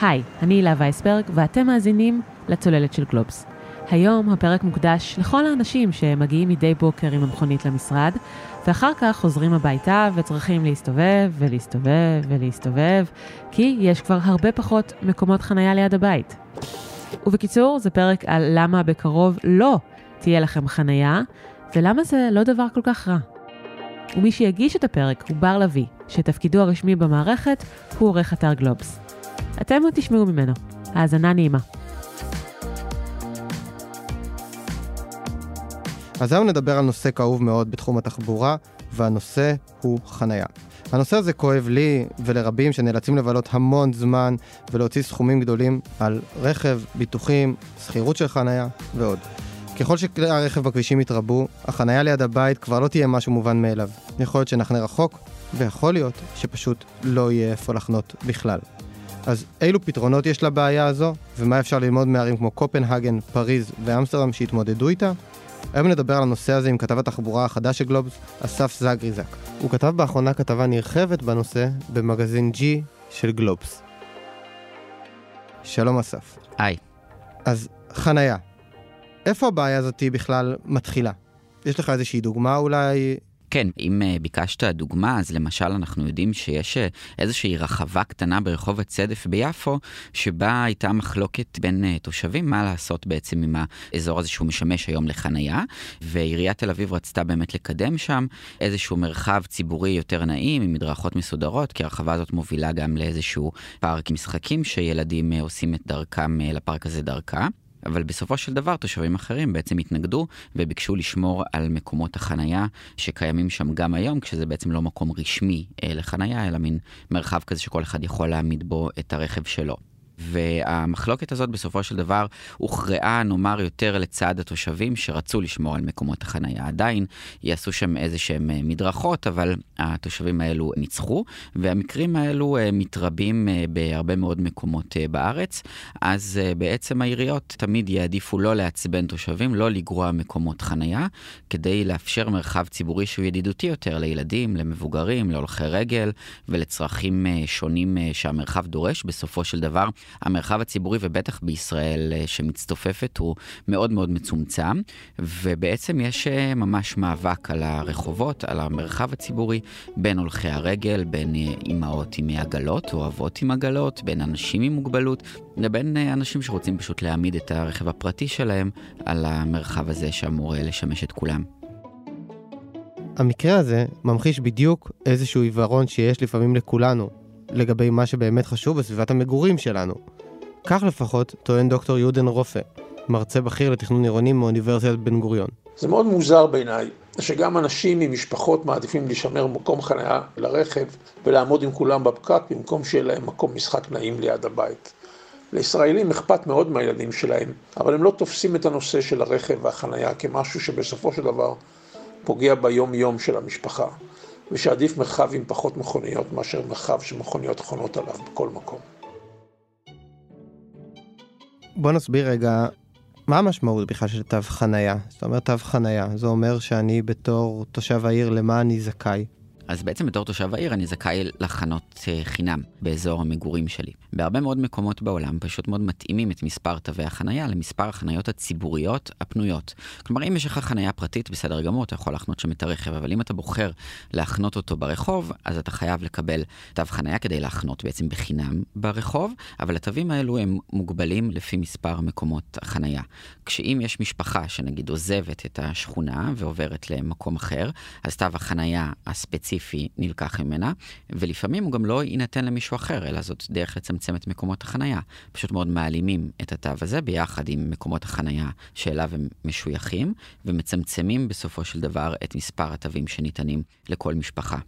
היי, אני הילה וייסברג, ואתם מאזינים לצוללת של גלובס. היום הפרק מוקדש לכל האנשים שמגיעים מדי בוקר עם המכונית למשרד, ואחר כך חוזרים הביתה וצריכים להסתובב ולהסתובב ולהסתובב, כי יש כבר הרבה פחות מקומות חנייה ליד הבית. ובקיצור, זה פרק על למה בקרוב לא תהיה לכם חנייה, ולמה זה לא דבר כל כך רע. ומי שיגיש את הפרק הוא בר לביא, שתפקידו הרשמי במערכת הוא עורך אתר גלובס. אתם עוד תשמעו ממנו. האזנה נעימה. אז היום נדבר על נושא כאוב מאוד בתחום התחבורה, והנושא הוא חנייה. הנושא הזה כואב לי ולרבים שנאלצים לבלות המון זמן ולהוציא סכומים גדולים על רכב, ביטוחים, שכירות של חנייה ועוד. ככל שכלי הרכב בכבישים יתרבו, החנייה ליד הבית כבר לא תהיה משהו מובן מאליו. יכול להיות שנחנה רחוק, ויכול להיות שפשוט לא יהיה איפה לחנות בכלל. אז אילו פתרונות יש לבעיה הזו, ומה אפשר ללמוד מערים כמו קופנהגן, פריז ואמסטרדם שהתמודדו איתה? היום נדבר על הנושא הזה עם כתב התחבורה החדש של גלובס, אסף זגריזק. הוא כתב באחרונה כתבה נרחבת בנושא במגזין G של גלובס. שלום אסף. היי. אז חנייה, איפה הבעיה הזאת בכלל מתחילה? יש לך איזושהי דוגמה אולי כן, אם uh, ביקשת דוגמה, אז למשל אנחנו יודעים שיש uh, איזושהי רחבה קטנה ברחוב הצדף ביפו, שבה הייתה מחלוקת בין uh, תושבים מה לעשות בעצם עם האזור הזה שהוא משמש היום לחנייה, ועיריית תל אביב רצתה באמת לקדם שם איזשהו מרחב ציבורי יותר נעים, עם מדרכות מסודרות, כי הרחבה הזאת מובילה גם לאיזשהו פארק משחקים שילדים עושים את דרכם לפארק הזה דרכה. אבל בסופו של דבר תושבים אחרים בעצם התנגדו וביקשו לשמור על מקומות החנייה שקיימים שם גם היום, כשזה בעצם לא מקום רשמי אה, לחנייה, אלא מין מרחב כזה שכל אחד יכול להעמיד בו את הרכב שלו. והמחלוקת הזאת בסופו של דבר הוכרעה, נאמר, יותר לצד התושבים שרצו לשמור על מקומות החנייה. עדיין יעשו שם איזה שהם אה, מדרכות, אבל התושבים האלו ניצחו, והמקרים האלו אה, מתרבים אה, בהרבה מאוד מקומות בארץ. אז בעצם העיריות תמיד יעדיפו לא לעצבן תושבים, לא לגרוע מקומות חנייה, כדי לאפשר מרחב ציבורי שהוא ידידותי יותר לילדים, למבוגרים, להולכי רגל ולצרכים שונים שהמרחב דורש. בסופו של דבר, המרחב הציבורי, ובטח בישראל אה, שמצטופפת, הוא מאוד מאוד מצומצם, ובעצם יש אה, ממש מאבק על הרחובות, על המרחב הציבורי, בין הולכי הרגל, בין אה, אימהות עם עגלות או אבות עם עגלות, בין אנשים עם מוגבלות, לבין אנשים שרוצים פשוט להעמיד את הרכב הפרטי שלהם על המרחב הזה שאמור לשמש את כולם. המקרה הזה ממחיש בדיוק איזשהו עיוורון שיש לפעמים לכולנו, לגבי מה שבאמת חשוב בסביבת המגורים שלנו. כך לפחות טוען דוקטור יודן רופא, מרצה בכיר לתכנון עירוני מאוניברסיטת בן גוריון. זה מאוד מוזר בעיניי, שגם אנשים ממשפחות מעדיפים לשמר מקום חניה לרכב ולעמוד עם כולם בפקק במקום שיהיה להם מקום משחק נעים ליד הבית. לישראלים אכפת מאוד מהילדים שלהם, אבל הם לא תופסים את הנושא של הרכב והחניה כמשהו שבסופו של דבר פוגע ביום-יום של המשפחה. ושעדיף מרחב עם פחות מכוניות מאשר מרחב שמכוניות חונות עליו בכל מקום. בוא נסביר רגע, מה המשמעות בכלל של תו חנייה? זאת אומרת תו חנייה, זה אומר שאני בתור תושב העיר, למה אני זכאי? אז בעצם בתור תושב העיר אני זכאי לחנות אה, חינם באזור המגורים שלי. בהרבה מאוד מקומות בעולם פשוט מאוד מתאימים את מספר תווי החנייה למספר החניות הציבוריות הפנויות. כלומר, אם יש לך חנייה פרטית, בסדר גמור, אתה יכול לחנות שם את הרכב, אבל אם אתה בוחר להחנות אותו ברחוב, אז אתה חייב לקבל תו חנייה כדי להחנות בעצם בחינם ברחוב, אבל התווים האלו הם מוגבלים לפי מספר מקומות החנייה. כשאם יש משפחה שנגיד עוזבת את השכונה ועוברת למקום אחר, אז תו החנייה הספציפי ספציפי נלקח ממנה, ולפעמים הוא גם לא יינתן למישהו אחר, אלא זאת דרך לצמצם את מקומות החנייה. פשוט מאוד מעלימים את התו הזה ביחד עם מקומות החנייה שאליו הם משויכים, ומצמצמים בסופו של דבר את מספר התווים שניתנים לכל משפחה.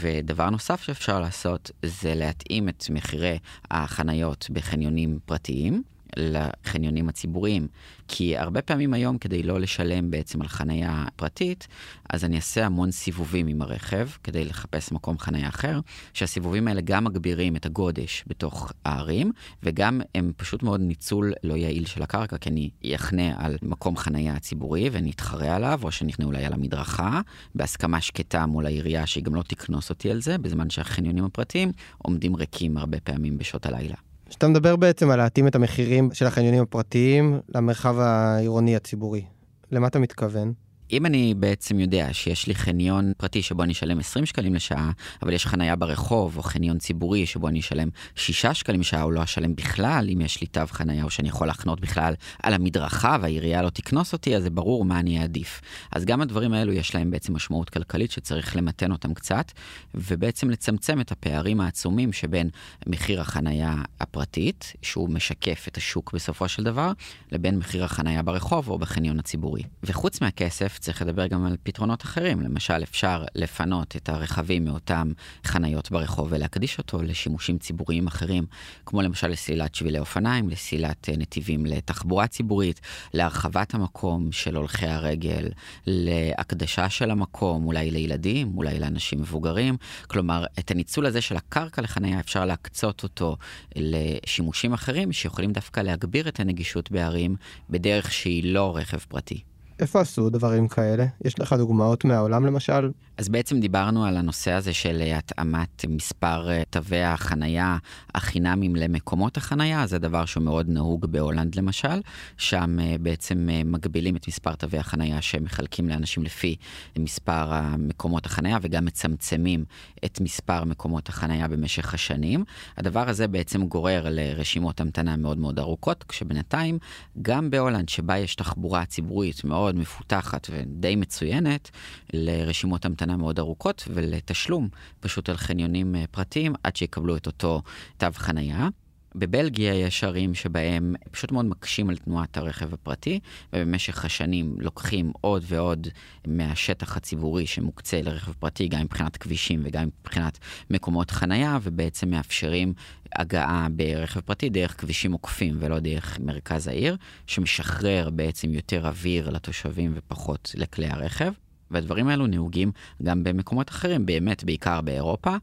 ודבר נוסף שאפשר לעשות זה להתאים את מחירי החניות בחניונים פרטיים. לחניונים הציבוריים. כי הרבה פעמים היום, כדי לא לשלם בעצם על חניה פרטית, אז אני אעשה המון סיבובים עם הרכב כדי לחפש מקום חניה אחר, שהסיבובים האלה גם מגבירים את הגודש בתוך הערים, וגם הם פשוט מאוד ניצול לא יעיל של הקרקע, כי אני אחנה על מקום חניה ציבורי ואני אתחרה עליו, או שאני אכנה אולי על המדרכה, בהסכמה שקטה מול העירייה שהיא גם לא תקנוס אותי על זה, בזמן שהחניונים הפרטיים עומדים ריקים הרבה פעמים בשעות הלילה. כשאתה מדבר בעצם על להתאים את המחירים של החניונים הפרטיים למרחב העירוני הציבורי, למה אתה מתכוון? אם אני בעצם יודע שיש לי חניון פרטי שבו אני אשלם 20 שקלים לשעה, אבל יש חנייה ברחוב, או חניון ציבורי שבו אני אשלם 6 שקלים לשעה, או לא אשלם בכלל, אם יש לי תו חנייה, או שאני יכול להחנות בכלל על המדרכה והעירייה לא תקנוס אותי, אז זה ברור מה אני אעדיף. אז גם הדברים האלו יש להם בעצם משמעות כלכלית שצריך למתן אותם קצת, ובעצם לצמצם את הפערים העצומים שבין מחיר החנייה הפרטית, שהוא משקף את השוק בסופו של דבר, לבין מחיר החנייה ברחוב או בחניון הציבורי. וחוץ מהכסף, צריך לדבר גם על פתרונות אחרים. למשל, אפשר לפנות את הרכבים מאותם חניות ברחוב ולהקדיש אותו לשימושים ציבוריים אחרים, כמו למשל לסלילת שבילי אופניים, לסלילת אה, נתיבים לתחבורה ציבורית, להרחבת המקום של הולכי הרגל, להקדשה של המקום, אולי לילדים, אולי לאנשים מבוגרים. כלומר, את הניצול הזה של הקרקע לחניה אפשר להקצות אותו לשימושים אחרים שיכולים דווקא להגביר את הנגישות בערים בדרך שהיא לא רכב פרטי. איפה עשו דברים כאלה? יש לך דוגמאות מהעולם למשל? אז בעצם דיברנו על הנושא הזה של התאמת מספר אה, תווי החנייה החינמים למקומות החנייה, זה דבר שהוא מאוד נהוג בהולנד למשל, שם אה, בעצם אה, מגבילים את מספר תווי החנייה שמחלקים לאנשים לפי מספר המקומות החנייה וגם מצמצמים את מספר מקומות החנייה במשך השנים. הדבר הזה בעצם גורר לרשימות המתנה מאוד מאוד ארוכות, כשבינתיים גם בהולנד שבה יש תחבורה ציבורית מאוד מפותחת ודי מצוינת, לרשימות המתנה המתנה מאוד ארוכות ולתשלום פשוט על חניונים אה, פרטיים עד שיקבלו את אותו תו חנייה. בבלגיה יש ערים שבהם פשוט מאוד מקשים על תנועת הרכב הפרטי, ובמשך השנים לוקחים עוד ועוד מהשטח הציבורי שמוקצה לרכב פרטי, גם מבחינת כבישים וגם מבחינת מקומות חנייה, ובעצם מאפשרים הגעה ברכב פרטי דרך כבישים עוקפים ולא דרך מרכז העיר, שמשחרר בעצם יותר אוויר לתושבים ופחות לכלי הרכב. והדברים האלו נהוגים גם במקומות אחרים, באמת, בעיקר באירופה.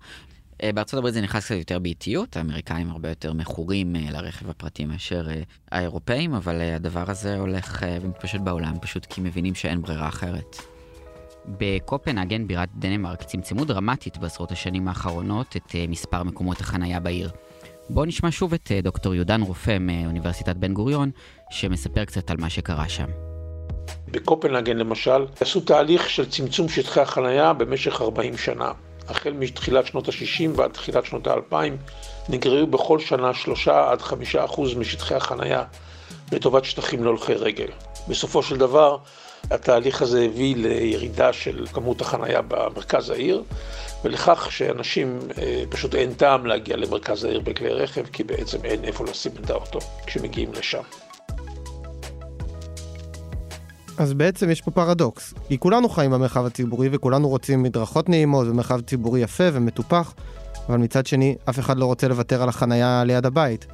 אה, בארצות הברית זה נכנס קצת יותר באיטיות, האמריקאים הרבה יותר מכורים אה, לרכב הפרטי מאשר אה, האירופאים, אבל הדבר הזה הולך ומתפשט בעולם, פשוט כי מבינים שאין ברירה אחרת. בקופנהגן, בירת דנמרק, צמצמו דרמטית בעשרות השנים האחרונות את מספר מקומות החנייה בעיר. בואו נשמע שוב את דוקטור יודן רופא מאוניברסיטת בן גוריון, שמספר קצת על מה שקרה שם. בקופנהגן למשל, עשו תהליך של צמצום שטחי החנייה במשך 40 שנה. החל מתחילת שנות ה-60 ועד תחילת שנות ה-2000 נגרעו בכל שנה 3 עד 5 אחוז משטחי החנייה לטובת שטחים להולכי רגל. בסופו של דבר, התהליך הזה הביא לירידה של כמות החנייה במרכז העיר, ולכך שאנשים, אה, פשוט אין טעם להגיע למרכז העיר בכלי רכב, כי בעצם אין איפה לשים את האוטו כשמגיעים לשם. אז בעצם יש פה פרדוקס, כי כולנו חיים במרחב הציבורי וכולנו רוצים מדרכות נעימות ומרחב ציבורי יפה ומטופח, אבל מצד שני, אף אחד לא רוצה לוותר על החנייה ליד הבית.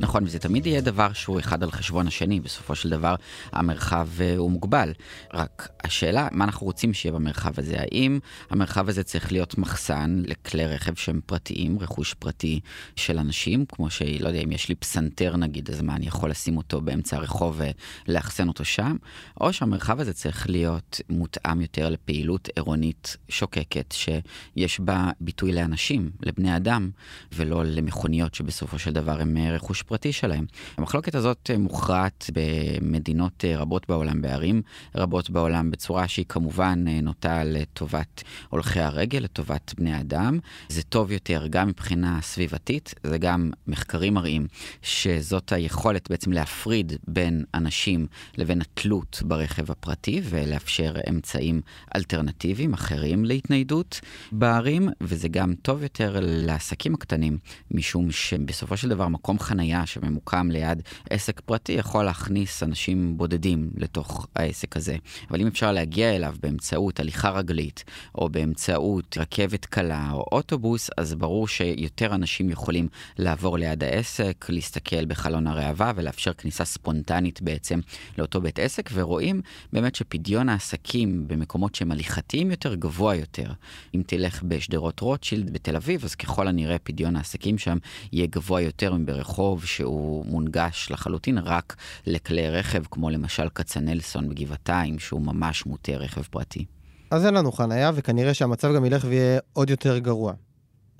נכון, וזה תמיד יהיה דבר שהוא אחד על חשבון השני, בסופו של דבר המרחב uh, הוא מוגבל. רק השאלה, מה אנחנו רוצים שיהיה במרחב הזה? האם המרחב הזה צריך להיות מחסן לכלי רכב שהם פרטיים, רכוש פרטי של אנשים, כמו שלא יודע, אם יש לי פסנתר נגיד, אז מה, אני יכול לשים אותו באמצע הרחוב ולאחסן אותו שם? או שהמרחב הזה צריך להיות מותאם יותר לפעילות עירונית שוקקת, שיש בה ביטוי לאנשים, לבני אדם, ולא למכוניות שבסופו של דבר הם אה, רכוש פרטי שלהם. המחלוקת הזאת מוכרעת במדינות אה, רבות בעולם, בערים רבות בעולם, בצורה שהיא כמובן אה, נוטה לטובת הולכי הרגל, לטובת בני אדם. זה טוב יותר גם מבחינה סביבתית, זה גם מחקרים מראים שזאת היכולת בעצם להפריד בין אנשים לבין התלות ברכב הפרטי ולאפשר אמצעים אלטרנטיביים אחרים להתניידות בערים, וזה גם טוב יותר לעסקים הקטנים, משום שבסופו של דבר מקום חנייה חנייה שממוקם ליד עסק פרטי יכול להכניס אנשים בודדים לתוך העסק הזה. אבל אם אפשר להגיע אליו באמצעות הליכה רגלית, או באמצעות רכבת קלה או אוטובוס, אז ברור שיותר אנשים יכולים לעבור ליד העסק, להסתכל בחלון הראווה ולאפשר כניסה ספונטנית בעצם לאותו בית עסק, ורואים באמת שפדיון העסקים במקומות שהם הליכתיים יותר גבוה יותר. אם תלך בשדרות רוטשילד בתל אביב, אז ככל הנראה פדיון העסקים שם יהיה גבוה יותר מברחוב שהוא מונגש לחלוטין רק לכלי רכב, כמו למשל כצנלסון בגבעתיים, שהוא ממש מוטה רכב פרטי. אז אין לנו חנייה, וכנראה שהמצב גם ילך ויהיה עוד יותר גרוע.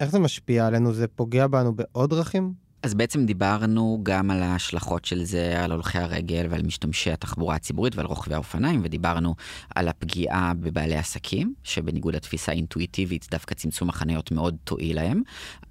איך זה משפיע עלינו? זה פוגע בנו בעוד דרכים? אז בעצם דיברנו גם על ההשלכות של זה על הולכי הרגל ועל משתמשי התחבורה הציבורית ועל רוכבי האופניים, ודיברנו על הפגיעה בבעלי עסקים, שבניגוד לתפיסה האינטואיטיבית, דווקא צמצום החניות מאוד תועיל להם,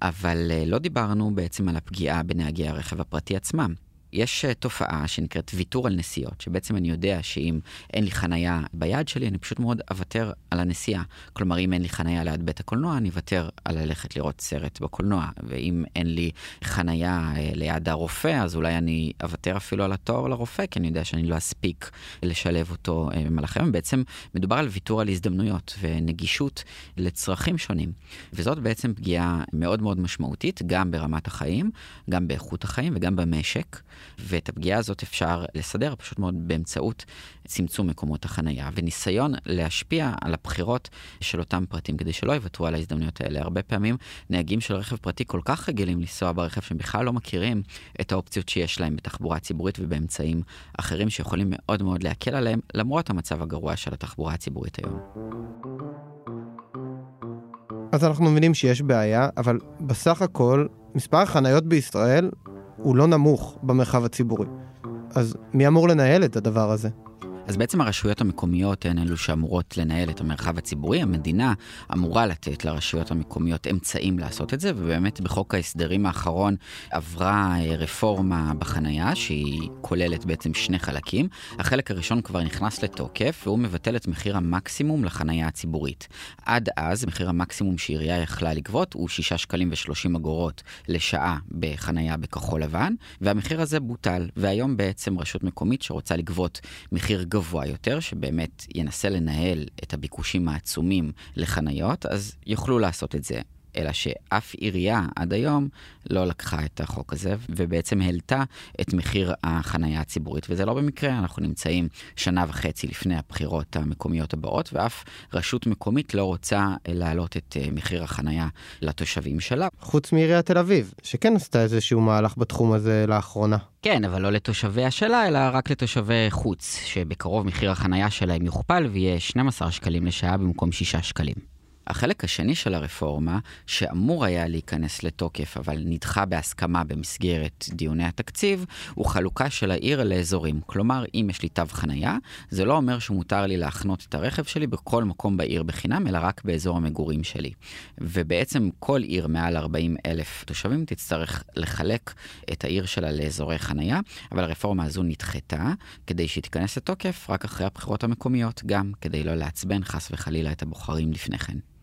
אבל אה, לא דיברנו בעצם על הפגיעה בנהגי הרכב הפרטי עצמם. יש אה, תופעה שנקראת ויתור על נסיעות, שבעצם אני יודע שאם אין לי חנייה ביד שלי, אני פשוט מאוד אוותר על הנסיעה. כלומר, אם אין לי חנייה ליד בית הקולנוע, אני אוותר על ללכת לראות סרט בקולנוע. ואם אין לי חנייה אה, ליד הרופא, אז אולי אני אוותר אפילו על התואר לרופא, כי אני יודע שאני לא אספיק לשלב אותו אה, במהלך היום. בעצם מדובר על ויתור על הזדמנויות ונגישות לצרכים שונים. וזאת בעצם פגיעה מאוד מאוד משמעותית, גם ברמת החיים, גם באיכות החיים וגם במשק. ואת הפגיעה הזאת אפשר לסדר פשוט מאוד באמצעות צמצום מקומות החנייה וניסיון להשפיע על הבחירות של אותם פרטים כדי שלא יוותרו על ההזדמנויות האלה. הרבה פעמים נהגים של רכב פרטי כל כך רגילים לנסוע ברכב שהם בכלל לא מכירים את האופציות שיש להם בתחבורה ציבורית ובאמצעים אחרים שיכולים מאוד מאוד להקל עליהם למרות המצב הגרוע של התחבורה הציבורית היום. אז אנחנו מבינים שיש בעיה, אבל בסך הכל מספר החניות בישראל הוא לא נמוך במרחב הציבורי. אז מי אמור לנהל את הדבר הזה? אז בעצם הרשויות המקומיות הן אלו שאמורות לנהל את המרחב הציבורי. המדינה אמורה לתת לרשויות המקומיות אמצעים לעשות את זה, ובאמת בחוק ההסדרים האחרון עברה אה, רפורמה בחנייה, שהיא כוללת בעצם שני חלקים. החלק הראשון כבר נכנס לתוקף, והוא מבטל את מחיר המקסימום לחנייה הציבורית. עד אז, מחיר המקסימום שעירייה יכלה לגבות הוא 6 שקלים ו-30 אגורות לשעה בחנייה בכחול לבן, והמחיר הזה בוטל. והיום בעצם רשות מקומית שרוצה לגבות מחיר גבוה יותר, שבאמת ינסה לנהל את הביקושים העצומים לחניות, אז יוכלו לעשות את זה. אלא שאף עירייה עד היום לא לקחה את החוק הזה, ובעצם העלתה את מחיר החנייה הציבורית. וזה לא במקרה, אנחנו נמצאים שנה וחצי לפני הבחירות המקומיות הבאות, ואף רשות מקומית לא רוצה להעלות את אה, מחיר החנייה לתושבים שלה. חוץ מעיריית תל אביב, שכן עשתה איזשהו מהלך בתחום הזה לאחרונה. כן, אבל לא לתושביה שלה, אלא רק לתושבי חוץ, שבקרוב מחיר החנייה שלהם יוכפל ויהיה 12 שקלים לשעה במקום 6 שקלים. החלק השני של הרפורמה, שאמור היה להיכנס לתוקף, אבל נדחה בהסכמה במסגרת דיוני התקציב, הוא חלוקה של העיר לאזורים. כלומר, אם יש לי תו חנייה, זה לא אומר שמותר לי להחנות את הרכב שלי בכל מקום בעיר בחינם, אלא רק באזור המגורים שלי. ובעצם כל עיר מעל 40 אלף תושבים תצטרך לחלק את העיר שלה לאזורי חנייה, אבל הרפורמה הזו נדחתה, כדי שהיא תיכנס לתוקף רק אחרי הבחירות המקומיות, גם כדי לא לעצבן חס וחלילה את הבוחרים לפני כן.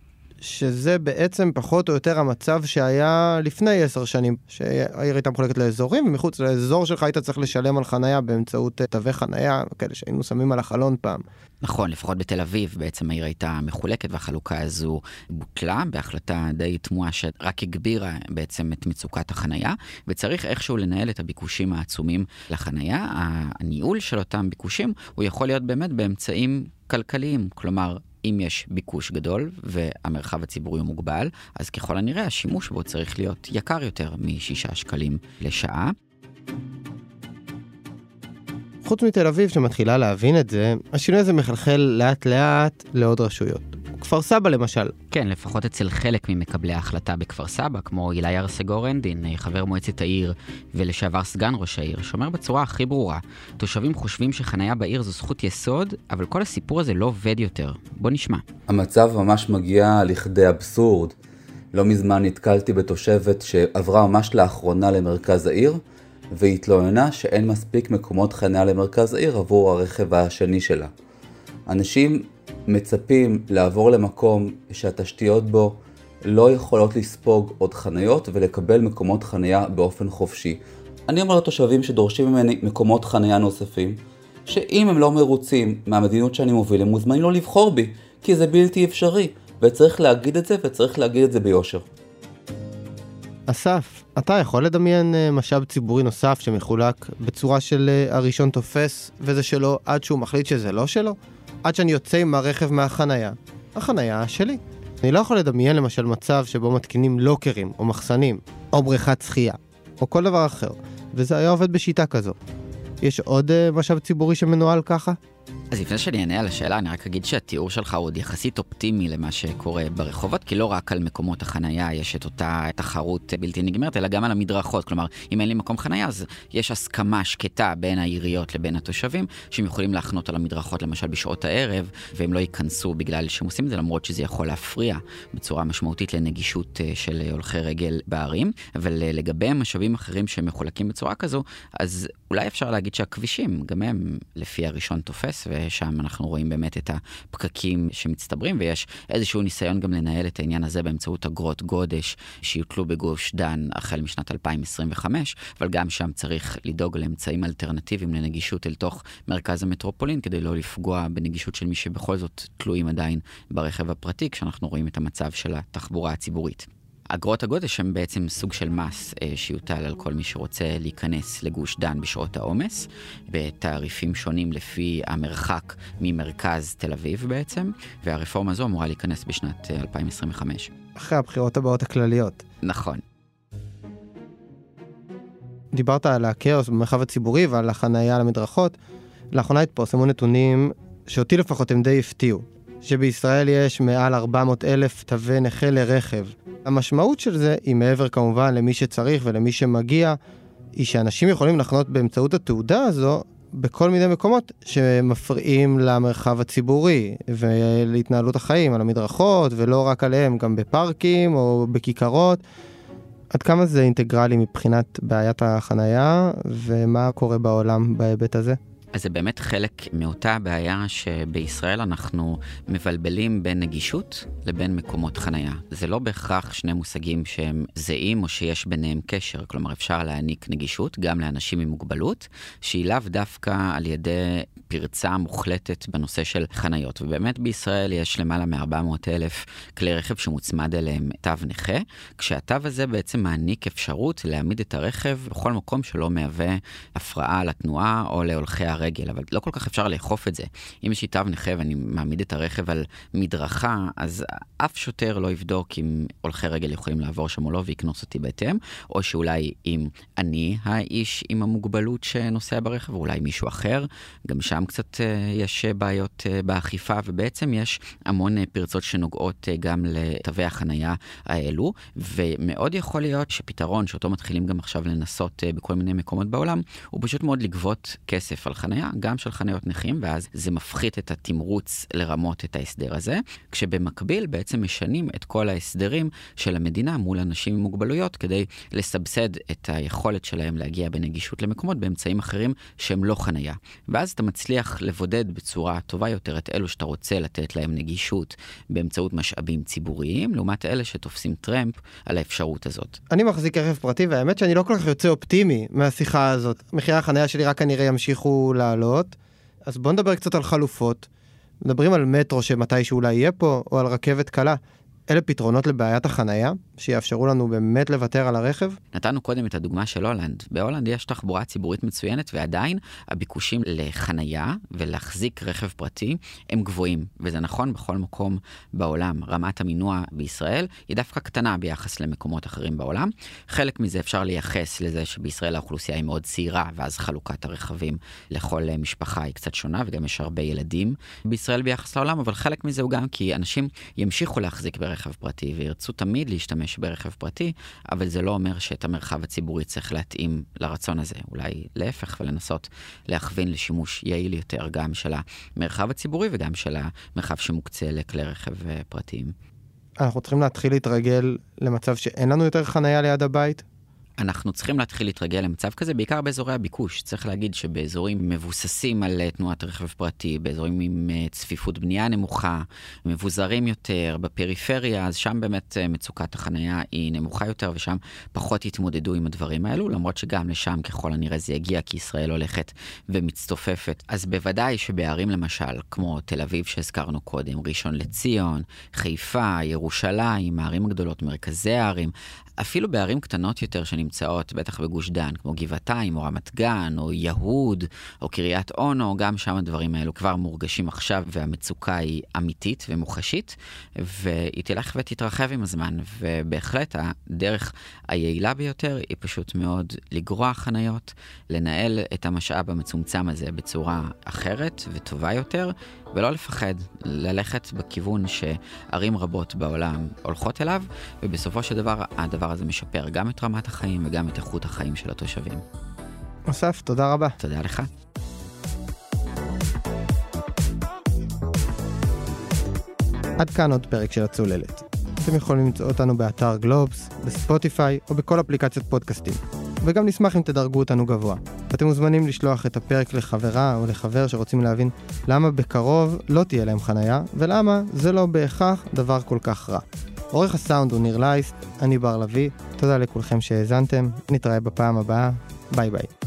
שזה בעצם פחות או יותר המצב שהיה לפני עשר שנים, שהעיר הייתה מחולקת לאזורים, ומחוץ לאזור שלך היית צריך לשלם על חנייה באמצעות אה, תווי חנייה, כאלה שהיינו שמים על החלון פעם. נכון, לפחות בתל אביב בעצם העיר הייתה מחולקת והחלוקה הזו בוטלה בהחלטה די תמוהה שרק הגבירה בעצם את מצוקת החנייה, וצריך איכשהו לנהל את הביקושים העצומים לחנייה. הניהול של אותם ביקושים הוא יכול להיות באמת באמצעים כלכליים, כלומר אם יש ביקוש גדול והמרחב הציבורי הוא מוגבל, אז ככל הנראה השימוש בו צריך להיות יקר יותר מ-6 שקלים לשעה. חוץ מתל אביב שמתחילה להבין את זה, השינוי הזה מחלחל לאט לאט לעוד רשויות. כפר סבא למשל. כן, לפחות אצל חלק ממקבלי ההחלטה בכפר סבא, כמו אילי ארסגור אנדין, חבר מועצת העיר ולשעבר סגן ראש העיר, שאומר בצורה הכי ברורה, תושבים חושבים שחניה בעיר זו זכות יסוד, אבל כל הסיפור הזה לא עובד יותר. בוא נשמע. המצב ממש מגיע לכדי אבסורד. לא מזמן נתקלתי בתושבת שעברה ממש לאחרונה למרכז העיר, והתלוננה שאין מספיק מקומות חניה למרכז העיר עבור הרכב השני שלה. אנשים מצפים לעבור למקום שהתשתיות בו לא יכולות לספוג עוד חניות ולקבל מקומות חניה באופן חופשי. אני אומר לתושבים שדורשים ממני מקומות חניה נוספים, שאם הם לא מרוצים מהמדיניות שאני מוביל, הם מוזמנים לא לבחור בי, כי זה בלתי אפשרי, וצריך להגיד את זה, וצריך להגיד את זה ביושר. אסף, אתה יכול לדמיין אה, משאב ציבורי נוסף שמחולק בצורה של אה, הראשון תופס וזה שלו עד שהוא מחליט שזה לא שלו? עד שאני יוצא עם הרכב מהחנייה. החנייה שלי. אני לא יכול לדמיין למשל מצב שבו מתקינים לוקרים, או מחסנים, או בריכת שחייה, או כל דבר אחר, וזה היה עובד בשיטה כזו. יש עוד uh, משאב ציבורי שמנוהל ככה? אז לפני שאני אענה על השאלה, אני רק אגיד שהתיאור שלך הוא עוד יחסית אופטימי למה שקורה ברחובות, כי לא רק על מקומות החנייה יש את אותה תחרות בלתי נגמרת, אלא גם על המדרכות. כלומר, אם אין לי מקום חנייה, אז יש הסכמה שקטה בין העיריות לבין התושבים, שהם יכולים להחנות על המדרכות למשל בשעות הערב, והם לא ייכנסו בגלל שהם עושים את זה, למרות שזה יכול להפריע בצורה משמעותית לנגישות אה, של הולכי רגל בערים. אבל אה, לגבי משאבים אחרים שמחולקים בצורה כזו, אז אולי אפשר להגיד שהכבישים, גם הם לפי הראשון תופס, ושם אנחנו רואים באמת את הפקקים שמצטברים, ויש איזשהו ניסיון גם לנהל את העניין הזה באמצעות אגרות גודש שיוטלו בגוש דן החל משנת 2025, אבל גם שם צריך לדאוג לאמצעים אלטרנטיביים לנגישות אל תוך מרכז המטרופולין, כדי לא לפגוע בנגישות של מי שבכל זאת תלויים עדיין ברכב הפרטי, כשאנחנו רואים את המצב של התחבורה הציבורית. אגרות הגודש הם בעצם סוג של מס אה, שיוטל על כל מי שרוצה להיכנס לגוש דן בשעות העומס, בתעריפים שונים לפי המרחק ממרכז תל אביב בעצם, והרפורמה הזו אמורה להיכנס בשנת 2025. אה, אחרי הבחירות הבאות הכלליות. נכון. דיברת על הכאוס במרחב הציבורי ועל החנייה על המדרכות. לאחרונה התפרסמו נתונים שאותי לפחות הם די הפתיעו. שבישראל יש מעל 400 אלף תווי נכה לרכב. המשמעות של זה היא מעבר כמובן למי שצריך ולמי שמגיע, היא שאנשים יכולים לחנות באמצעות התעודה הזו בכל מיני מקומות שמפריעים למרחב הציבורי ולהתנהלות החיים, על המדרכות ולא רק עליהם, גם בפארקים או בכיכרות. עד כמה זה אינטגרלי מבחינת בעיית החנייה ומה קורה בעולם בהיבט הזה? אז זה באמת חלק מאותה בעיה שבישראל אנחנו מבלבלים בין נגישות לבין מקומות חנייה. זה לא בהכרח שני מושגים שהם זהים או שיש ביניהם קשר. כלומר, אפשר להעניק נגישות גם לאנשים עם מוגבלות, שהיא לאו דווקא על ידי פרצה מוחלטת בנושא של חניות. ובאמת בישראל יש למעלה מ-400 אלף כלי רכב שמוצמד אליהם תו נכה, כשהתו הזה בעצם מעניק אפשרות להעמיד את הרכב בכל מקום שלא מהווה הפרעה לתנועה או להולכי הרגל, אבל לא כל כך אפשר לאכוף את זה. אם יש לי תו נכה ואני מעמיד את הרכב על מדרכה, אז אף שוטר לא יבדוק אם הולכי רגל יכולים לעבור שם או לא ויקנוס אותי בהתאם, או שאולי אם אני האיש עם המוגבלות שנוסע ברכב, או אולי מישהו אחר, גם שם קצת uh, יש בעיות uh, באכיפה, ובעצם יש המון פרצות שנוגעות גם לתווי החנייה האלו, ומאוד יכול להיות שפתרון שאותו מתחילים גם עכשיו לנסות בכל מיני מקומות בעולם, הוא פשוט מאוד לגבות כסף על חנייה, גם של חניות נכים, ואז זה מפחית את התמרוץ לרמות את ההסדר הזה, כשבמקביל בעצם משנים את כל ההסדרים של המדינה מול אנשים עם מוגבלויות, כדי לסבסד את היכולת שלהם להגיע בנגישות למקומות באמצעים אחרים שהם לא חנייה. ואז אתה מצליח לבודד בצורה טובה יותר את אלו שאתה רוצה לתת להם נגישות באמצעות משאבים ציבוריים, לעומת אלה שתופסים טרמפ על האפשרות הזאת. אני מחזיק רכב פרטי, והאמת שאני לא כל כך יוצא אופטימי מהשיחה הזאת. מחירי החניה שלי רק כנראה ימשיכו לעלות. אז בוא נדבר קצת על חלופות. מדברים על מטרו שמתישהו אולי יהיה פה, או על רכבת קלה. אלה פתרונות לבעיית החנייה, שיאפשרו לנו באמת לוותר על הרכב? נתנו קודם את הדוגמה של הולנד. בהולנד יש תחבורה ציבורית מצוינת, ועדיין הביקושים לחנייה ולהחזיק רכב פרטי הם גבוהים, וזה נכון בכל מקום בעולם. רמת המינוע בישראל היא דווקא קטנה ביחס למקומות אחרים בעולם. חלק מזה אפשר לייחס לזה שבישראל האוכלוסייה היא מאוד צעירה, ואז חלוקת הרכבים לכל משפחה היא קצת שונה, וגם יש הרבה ילדים בישראל ביחס לעולם, אבל חלק מזה הוא גם כי אנשים ימשיכו להחזיק ברכב ברכב פרטי וירצו תמיד להשתמש ברכב פרטי, אבל זה לא אומר שאת המרחב הציבורי צריך להתאים לרצון הזה. אולי להפך ולנסות להכווין לשימוש יעיל יותר גם של המרחב הציבורי וגם של המרחב שמוקצה לכלי רכב אה, פרטיים. אנחנו צריכים להתחיל להתרגל למצב שאין לנו יותר חנייה ליד הבית? אנחנו צריכים להתחיל להתרגל למצב כזה, בעיקר באזורי הביקוש. צריך להגיד שבאזורים מבוססים על אה, תנועת רכב פרטי, באזורים עם אה, צפיפות בנייה נמוכה, מבוזרים יותר, בפריפריה, אז שם באמת אה, מצוקת החנייה היא נמוכה יותר, ושם פחות יתמודדו עם הדברים האלו, למרות שגם לשם ככל הנראה זה יגיע, כי ישראל הולכת ומצטופפת. אז בוודאי שבערים למשל, כמו תל אביב שהזכרנו קודם, ראשון לציון, חיפה, ירושלים, הערים הגדולות, מרכזי הערים, אפילו בערים קטנות יותר שנמצאות, בטח בגוש דן, כמו גבעתיים, או רמת גן, או יהוד, או קריית אונו, גם שם הדברים האלו כבר מורגשים עכשיו, והמצוקה היא אמיתית ומוחשית, והיא תלך ותתרחב עם הזמן, ובהחלט הדרך היעילה ביותר היא פשוט מאוד לגרוע חניות, לנהל את המשאב המצומצם הזה בצורה אחרת וטובה יותר, ולא לפחד, ללכת בכיוון שערים רבות בעולם הולכות אליו, ובסופו של דבר הדבר הזה משפר גם את רמת החיים וגם את איכות החיים של התושבים. אסף, תודה רבה. תודה לך. עד כאן עוד פרק של הצוללת. אתם יכולים למצוא אותנו באתר גלובס, בספוטיפיי או בכל אפליקציות פודקאסטים. וגם נשמח אם תדרגו אותנו גבוה. ואתם מוזמנים לשלוח את הפרק לחברה או לחבר שרוצים להבין למה בקרוב לא תהיה להם חנייה, ולמה זה לא בהכרח דבר כל כך רע. עורך הסאונד הוא ניר לייסט, אני בר לביא, תודה לכולכם שהאזנתם, נתראה בפעם הבאה, ביי ביי.